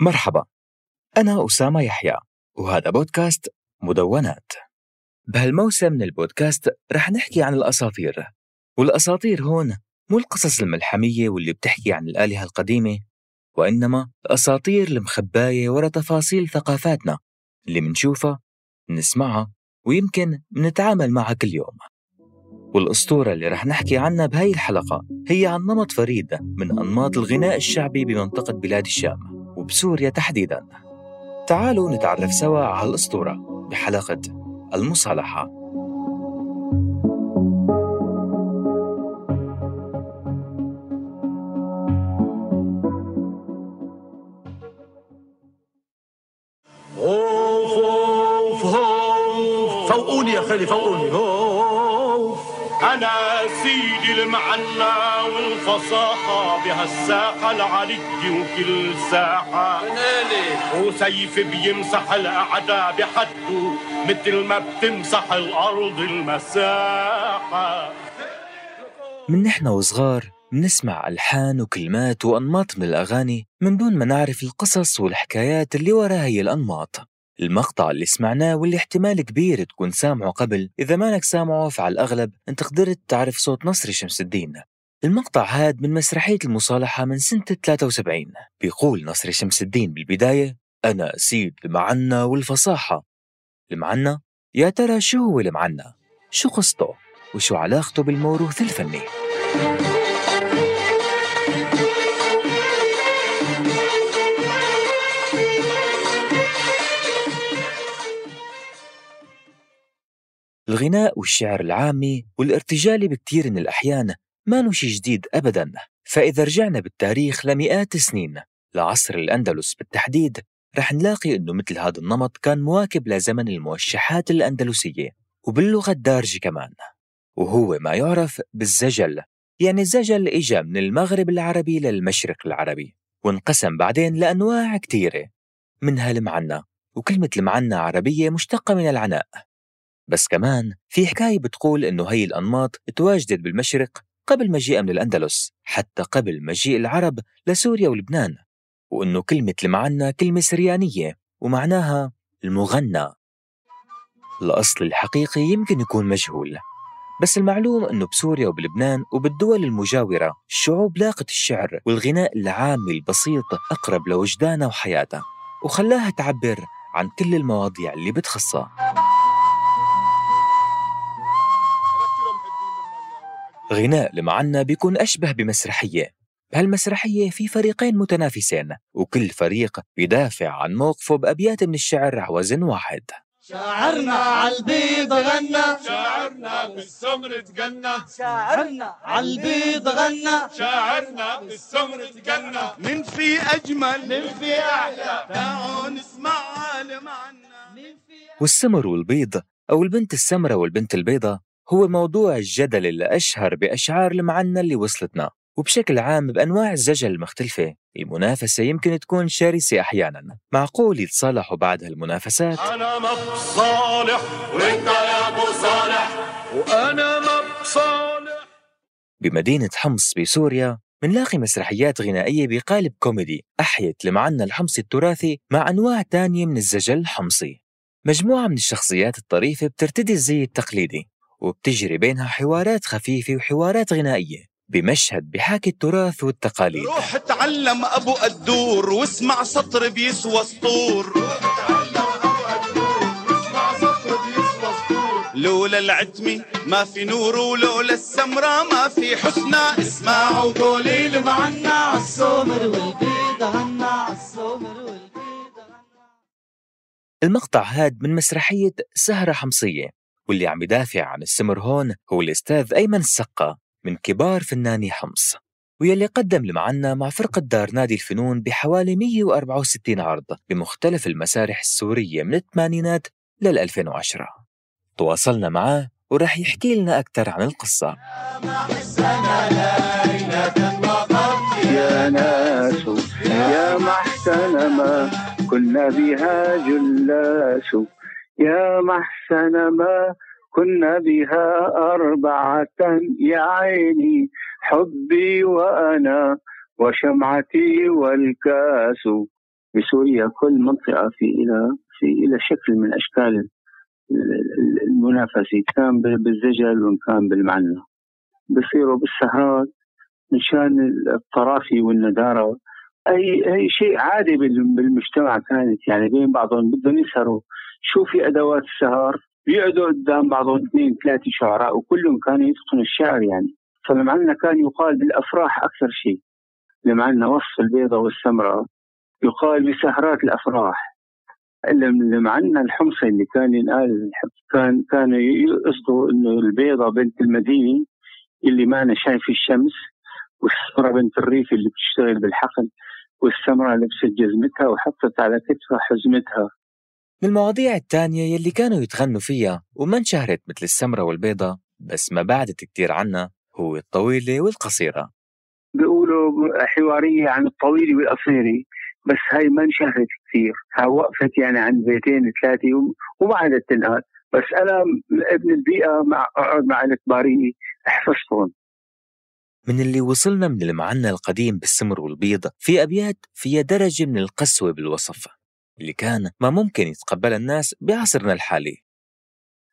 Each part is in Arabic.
مرحبا. أنا أسامة يحيى وهذا بودكاست مدونات. بهالموسم من البودكاست رح نحكي عن الأساطير والأساطير هون مو القصص الملحمية واللي بتحكي عن الآلهة القديمة وإنما الأساطير المخباية ورا تفاصيل ثقافاتنا اللي منشوفها منسمعها ويمكن منتعامل معها كل يوم. والأسطورة اللي رح نحكي عنها بهاي الحلقة هي عن نمط فريد من أنماط الغناء الشعبي بمنطقة بلاد الشام. وبسوريا تحديدا. تعالوا نتعرف سوا على الأسطورة بحلقة المصالحة. أوف أوف أوف فوقوني يا خالي فوقوني. أنا سيدي المعنى والفصاحة بهالساحة العرية وكل ساحة. وسيف بيمسح الأعداء بحده مثل ما بتمسح الأرض المساحة. من نحن وصغار منسمع ألحان وكلمات وأنماط من الأغاني من دون ما نعرف القصص والحكايات اللي وراء هي الأنماط. المقطع اللي سمعناه واللي احتمال كبير تكون سامعه قبل إذا مانك سامعه فعلى الأغلب أنت قدرت تعرف صوت نصر شمس الدين المقطع هاد من مسرحية المصالحة من سنة 73 بيقول نصر شمس الدين بالبداية أنا سيد المعنى والفصاحة المعنى يا ترى شو هو المعنى؟ شو قصته؟ وشو علاقته بالموروث الفني؟ الغناء والشعر العامي والارتجالي بكتير من الأحيان ما شي جديد أبدا. فإذا رجعنا بالتاريخ لمئات السنين لعصر الأندلس بالتحديد رح نلاقي أنه مثل هذا النمط كان مواكب لزمن الموشحات الأندلسية وباللغة الدارجة كمان. وهو ما يعرف بالزجل يعني الزجل إجا من المغرب العربي للمشرق العربي وانقسم بعدين لأنواع كتيرة منها المعنى وكلمة المعنى عربية مشتقة من العناء. بس كمان في حكاية بتقول إنه هي الأنماط تواجدت بالمشرق قبل مجيئها من الأندلس حتى قبل مجيء العرب لسوريا ولبنان وإنه كلمة المعنى كلمة سريانية ومعناها المغنى. الأصل الحقيقي يمكن يكون مجهول بس المعلوم أنه بسوريا وبلبنان وبالدول المجاورة الشعوب لاقت الشعر والغناء العامي البسيط أقرب لوجدانها وحياتها وخلاها تعبر عن كل المواضيع اللي بتخصها غناء المعنى بيكون أشبه بمسرحية. بهالمسرحية في فريقين متنافسين وكل فريق بيدافع عن موقفه بأبيات من الشعر على وزن واحد. شاعرنا عالبيض غنى. شاعرنا بالسمر تجنى شاعرنا عالبيض غنى. شاعرنا بالسمر تجنى من في أجمل. من في أحلى تعالوا نسمع في والسمر والبيض أو البنت السمرة والبنت البيضة هو موضوع الجدل اللي أشهر بأشعار المعنى اللي وصلتنا وبشكل عام بأنواع الزجل المختلفة. المنافسة يمكن تكون شرسة أحيانا. معقول يتصالحوا بعد هالمنافسات؟ أنا ما بصالح وأنت يا أبو صالح. وأنا ما بصالح. بمدينة حمص بسوريا منلاقي مسرحيات غنائية بقالب كوميدي أحيت المعنى الحمصي التراثي مع أنواع تانية من الزجل الحمصي. مجموعة من الشخصيات الطريفة بترتدي الزي التقليدي. وبتجري بينها حوارات خفيفة وحوارات غنائية بمشهد بحاكي التراث والتقاليد. روح اتعلم أبو قدور واسمع سطر بيسوى سطور لولا العتمي ما في نور ولولا السمرة ما في حسنى. اسمعوا قولي المعنى عالسمر والبيض غنى عالسمر والبيض المقطع هاد من مسرحية سهرة حمصية. واللي عم يدافع عن السمر هون هو الأستاذ أيمن السقا من كبار فناني حمص ويلي قدم المعنى مع فرقة دار نادي الفنون بحوالي 164 عرض بمختلف المسارح السورية من الثمانينات لل 2010 تواصلنا معاه ورح يحكي لنا أكثر عن القصة. يا ناس يا محسن ما كنا بها جلاس يا محسن ما كنا بها أربعة يا عيني حبي وأنا وشمعتي والكاس. بسوريا كل منطقة في إلى في إلى شكل من أشكال المنافسة كان بالزجل وإن كان بالمعنى بصيروا بالسهرات مشان الطرافي والندارة. أي أي شيء عادي بالمجتمع كانت يعني بين بعضهم بدهم يسهروا. شو في أدوات السهر؟ بيقعدوا قدام بعضهم اثنين ثلاثة شعراء وكلهم كانوا يتقنوا الشعر يعني. فلمعنا كان يقال بالأفراح أكثر شيء. لمعنا وصف البيضة والسمراء يقال بسهرات الأفراح. لما عندنا الحمصة اللي كان ينقال كان كانوا يقصدوا إنه البيضة بنت المدينة اللي ما أنا شايف الشمس والسمرة بنت الريف اللي بتشتغل بالحقل والسمرة لبست جزمتها وحطت على كتفها حزمتها. من المواضيع الثانية يلي كانوا يتغنوا فيها وما انشهرت مثل السمرة والبيضة بس ما بعدت كتير عنها هو الطويلة والقصيرة. بيقولوا حوارية عن الطويلة والقصيرة بس هاي ما انشهرت كثير ها وقفت يعني عند بيتين ثلاثة وما عادت تنقال بس أنا ابن البيئة مع أقعد مع الكبارية حفظتهم من اللي وصلنا من المعنى القديم بالسمر والبيض في أبيات فيها درجة من القسوة بالوصف. اللي كان ما ممكن يتقبلها الناس بعصرنا الحالي.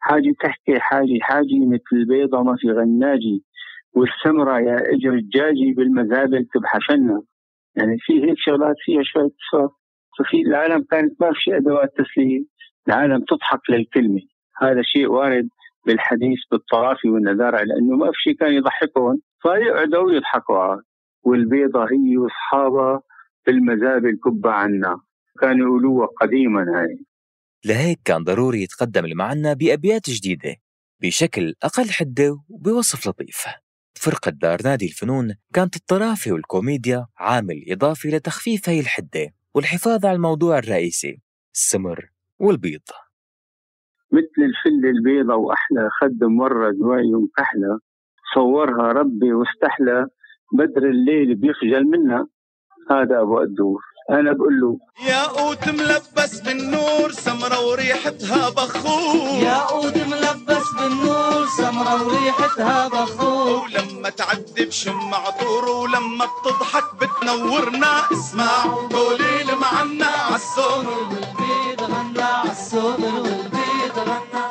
حاجة تحكي حاجة حاجة مثل البيضة ما في غناجي والسمرة يا إجر الجاجي بالمزابل تبحشنا. يعني في هيك شغلات فيها شوية صوت. ففي العالم كانت ما في أدوات تسلية. العالم تضحك للكلمة. هذا شيء وارد بالحديث بالطرافي والنذارة لأنه ما في شيء كان يضحكهم. فيقعدوا يضحكوا. والبيضة هي وأصحابها بالمزابل كبة عنا كانوا يقولوها قديما هاي. لهيك كان ضروري يتقدم المعنى بأبيات جديدة بشكل أقل حدة وبوصف لطيف فرقة دار نادي الفنون كانت الطرافة والكوميديا عامل إضافي لتخفيف هاي الحدة والحفاظ على الموضوع الرئيسي السمر والبيض. مثل الفل البيضة وأحلى خد مورد وعي وكحلة صورها ربي واستحلى بدر الليل بيخجل منها. هذا أبو الدور أنا بقول له. يا قوت ملبس بالنور سمرة وريحتها بخور. يا قوت ملبس بالنور سمرة وريحتها بخور. ولما تعدي بشم عطور ولما بتضحك بتنورنا. اسمع قولي معنا عالسومر والبيض غنى عالسومر والبيض غنى.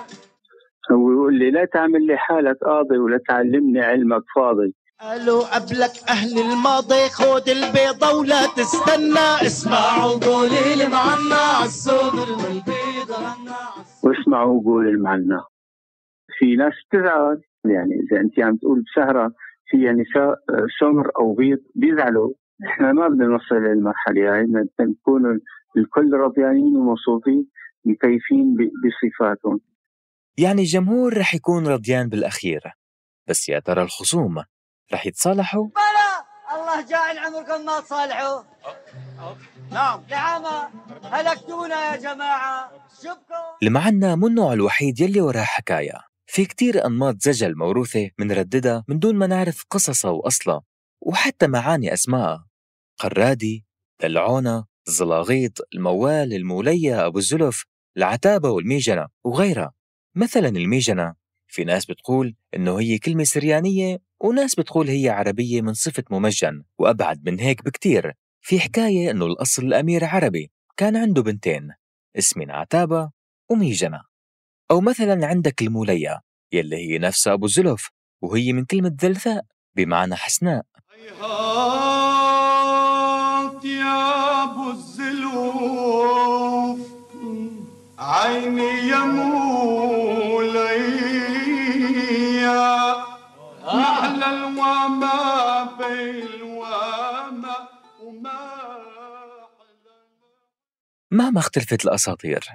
هو يقول لي لا تعمل لي حالك قاضي ولا تعلمني علمك فاضي. قالوا قبلك أهل الماضي خود البيضة ولا تستنى. اسمعوا قولي لي معنا عالسومر والبيض غنى. واسمعوا قول المعنى. في ناس تزعل يعني إذا أنت عم تقول بسهرة فيها نساء سمر أو بيض بيزعلوا. إحنا ما بدنا نوصل للمرحلة هاي بدنا نكون الكل رضيانين ومبسوطين مكيفين بصفاتهم. يعني الجمهور رح يكون رضيان بالأخير. بس يا ترى الخصوم رح يتصالحوا؟ بلا الله جاعل عمركم ما تصالحوا. نعم. نعم هلكتونا يا جماعة. شبكم. المعنى مو النوع الوحيد يلي وراه حكاية. في كتير أنماط زجل موروثة منرددها من دون ما نعرف قصصها وأصلها وحتى معاني أسمائها قرادي دلعونة الزلاغيط الموال المولية أبو الزلف العتابة والميجنة وغيرها. مثلا الميجنة في ناس بتقول إنه هي كلمة سريانية وناس بتقول هي عربية من صفة ممجن وأبعد من هيك بكتير. في حكاية إنه الأصل الأمير عربي كان عنده بنتين اسمين عتابة وميجنة أو مثلا عندك المولية يلي هي نفسها أبو الزلف وهي من كلمة ذلثاء بمعنى حسناء. هيهات يا أبو الزلوف عيني يا الوما بالوما وما مهما اختلفت الأساطير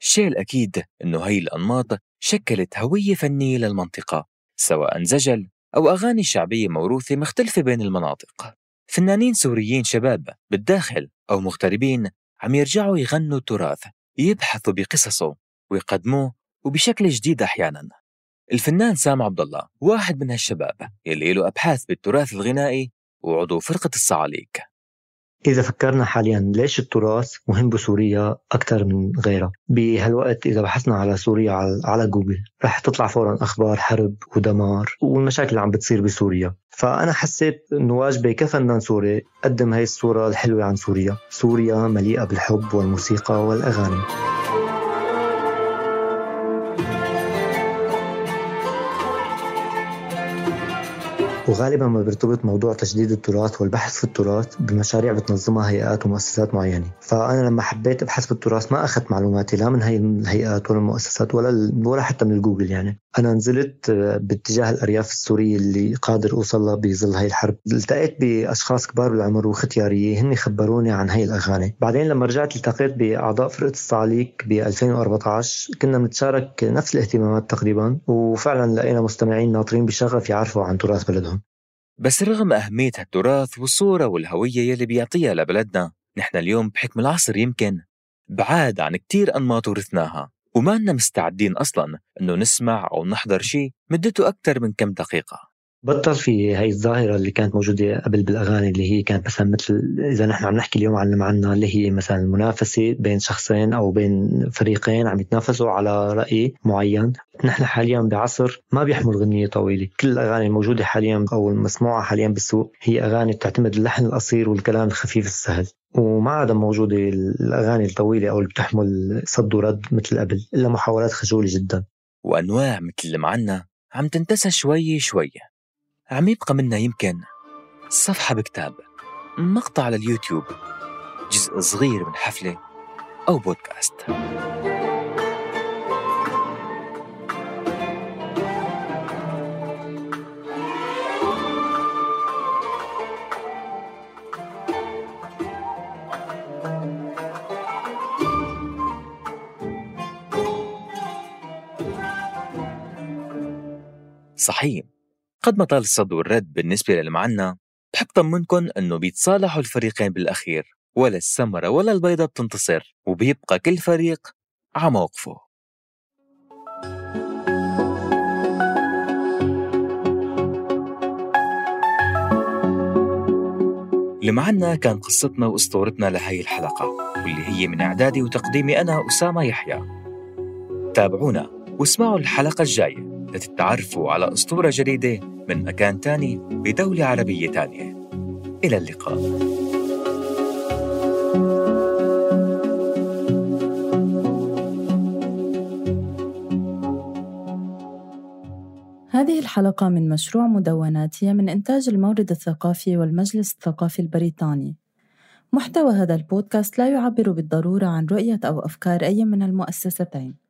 الشيء الأكيد إنه هي الأنماط شكلت هوية فنية للمنطقة سواء زجل أو أغاني شعبية موروثة مختلفة بين المناطق. فنانين سوريين شباب بالداخل أو مغتربين عم يرجعوا يغنوا التراث يبحثوا بقصصه ويقدموه وبشكل جديد أحيانا. الفنان سام عبد الله واحد من هالشباب يلي له أبحاث بالتراث الغنائي وعضو فرقة الصعاليك. إذا فكرنا حاليا ليش التراث مهم بسوريا أكثر من غيرها؟ بهالوقت إذا بحثنا على سوريا على جوجل رح تطلع فورا أخبار حرب ودمار والمشاكل اللي عم بتصير بسوريا. فأنا حسيت أنه واجبي كفنان سوري أقدم هاي الصورة الحلوة عن سوريا. سوريا مليئة بالحب والموسيقى والأغاني. وغالبا ما بيرتبط موضوع تجديد التراث والبحث في التراث بمشاريع بتنظمها هيئات ومؤسسات معينة. فأنا لما حبيت أبحث في التراث ما أخذت معلوماتي لا من هي الهيئات ولا المؤسسات ولا ولا حتى من الجوجل يعني. أنا نزلت باتجاه الأرياف السورية اللي قادر أوصل لها بظل هاي الحرب. التقيت بأشخاص كبار بالعمر وختيارية هن خبروني عن هاي الأغاني. بعدين لما رجعت التقيت بأعضاء فرقة الصعاليك ب 2014 كنا بنتشارك نفس الاهتمامات تقريبا وفعلا لقينا مستمعين ناطرين بشغف يعرفوا عن تراث بلدهم. بس رغم أهمية هالتراث والصورة والهوية يلي بيعطيها لبلدنا نحن اليوم بحكم العصر يمكن بعاد عن كتير أنماط ورثناها. وما مستعدين أصلا أنه نسمع أو نحضر شيء مدته أكثر من كم دقيقة. بطل في هاي الظاهرة اللي كانت موجودة قبل بالأغاني اللي هي كانت مثلا مثل إذا نحن عم نحكي اليوم عن معنا اللي هي مثلا المنافسة بين شخصين أو بين فريقين عم يتنافسوا على رأي معين. نحن حاليا بعصر ما بيحمل غنية طويلة. كل الأغاني الموجودة حاليا أو المسموعة حاليا بالسوق هي أغاني بتعتمد اللحن القصير والكلام الخفيف السهل. وما عاد موجودة الأغاني الطويلة أو اللي بتحمل صد ورد مثل قبل إلا محاولات خجولة جدا. وأنواع مثل اللي معنا عم تنتسى شوي شوي عم يبقى منا يمكن صفحة بكتاب مقطع على اليوتيوب جزء صغير من حفلة أو بودكاست. صحيح. قد ما طال الصد والرد بالنسبة للمعنى بحب طمنكم أنه بيتصالحوا الفريقين بالأخير ولا السمرة ولا البيضة بتنتصر وبيبقى كل فريق على موقفه. اللي معنا كان قصتنا وأسطورتنا لهي الحلقة واللي هي من إعدادي وتقديمي أنا أسامة يحيى. تابعونا واسمعوا الحلقة الجاية. لتتعرفوا على أسطورة جديدة من مكان تاني بدولة عربية تانية. إلى اللقاء. هذه الحلقة من مشروع مدوناتية من إنتاج المورد الثقافي والمجلس الثقافي البريطاني. محتوى هذا البودكاست لا يعبر بالضرورة عن رؤية أو أفكار أي من المؤسستين.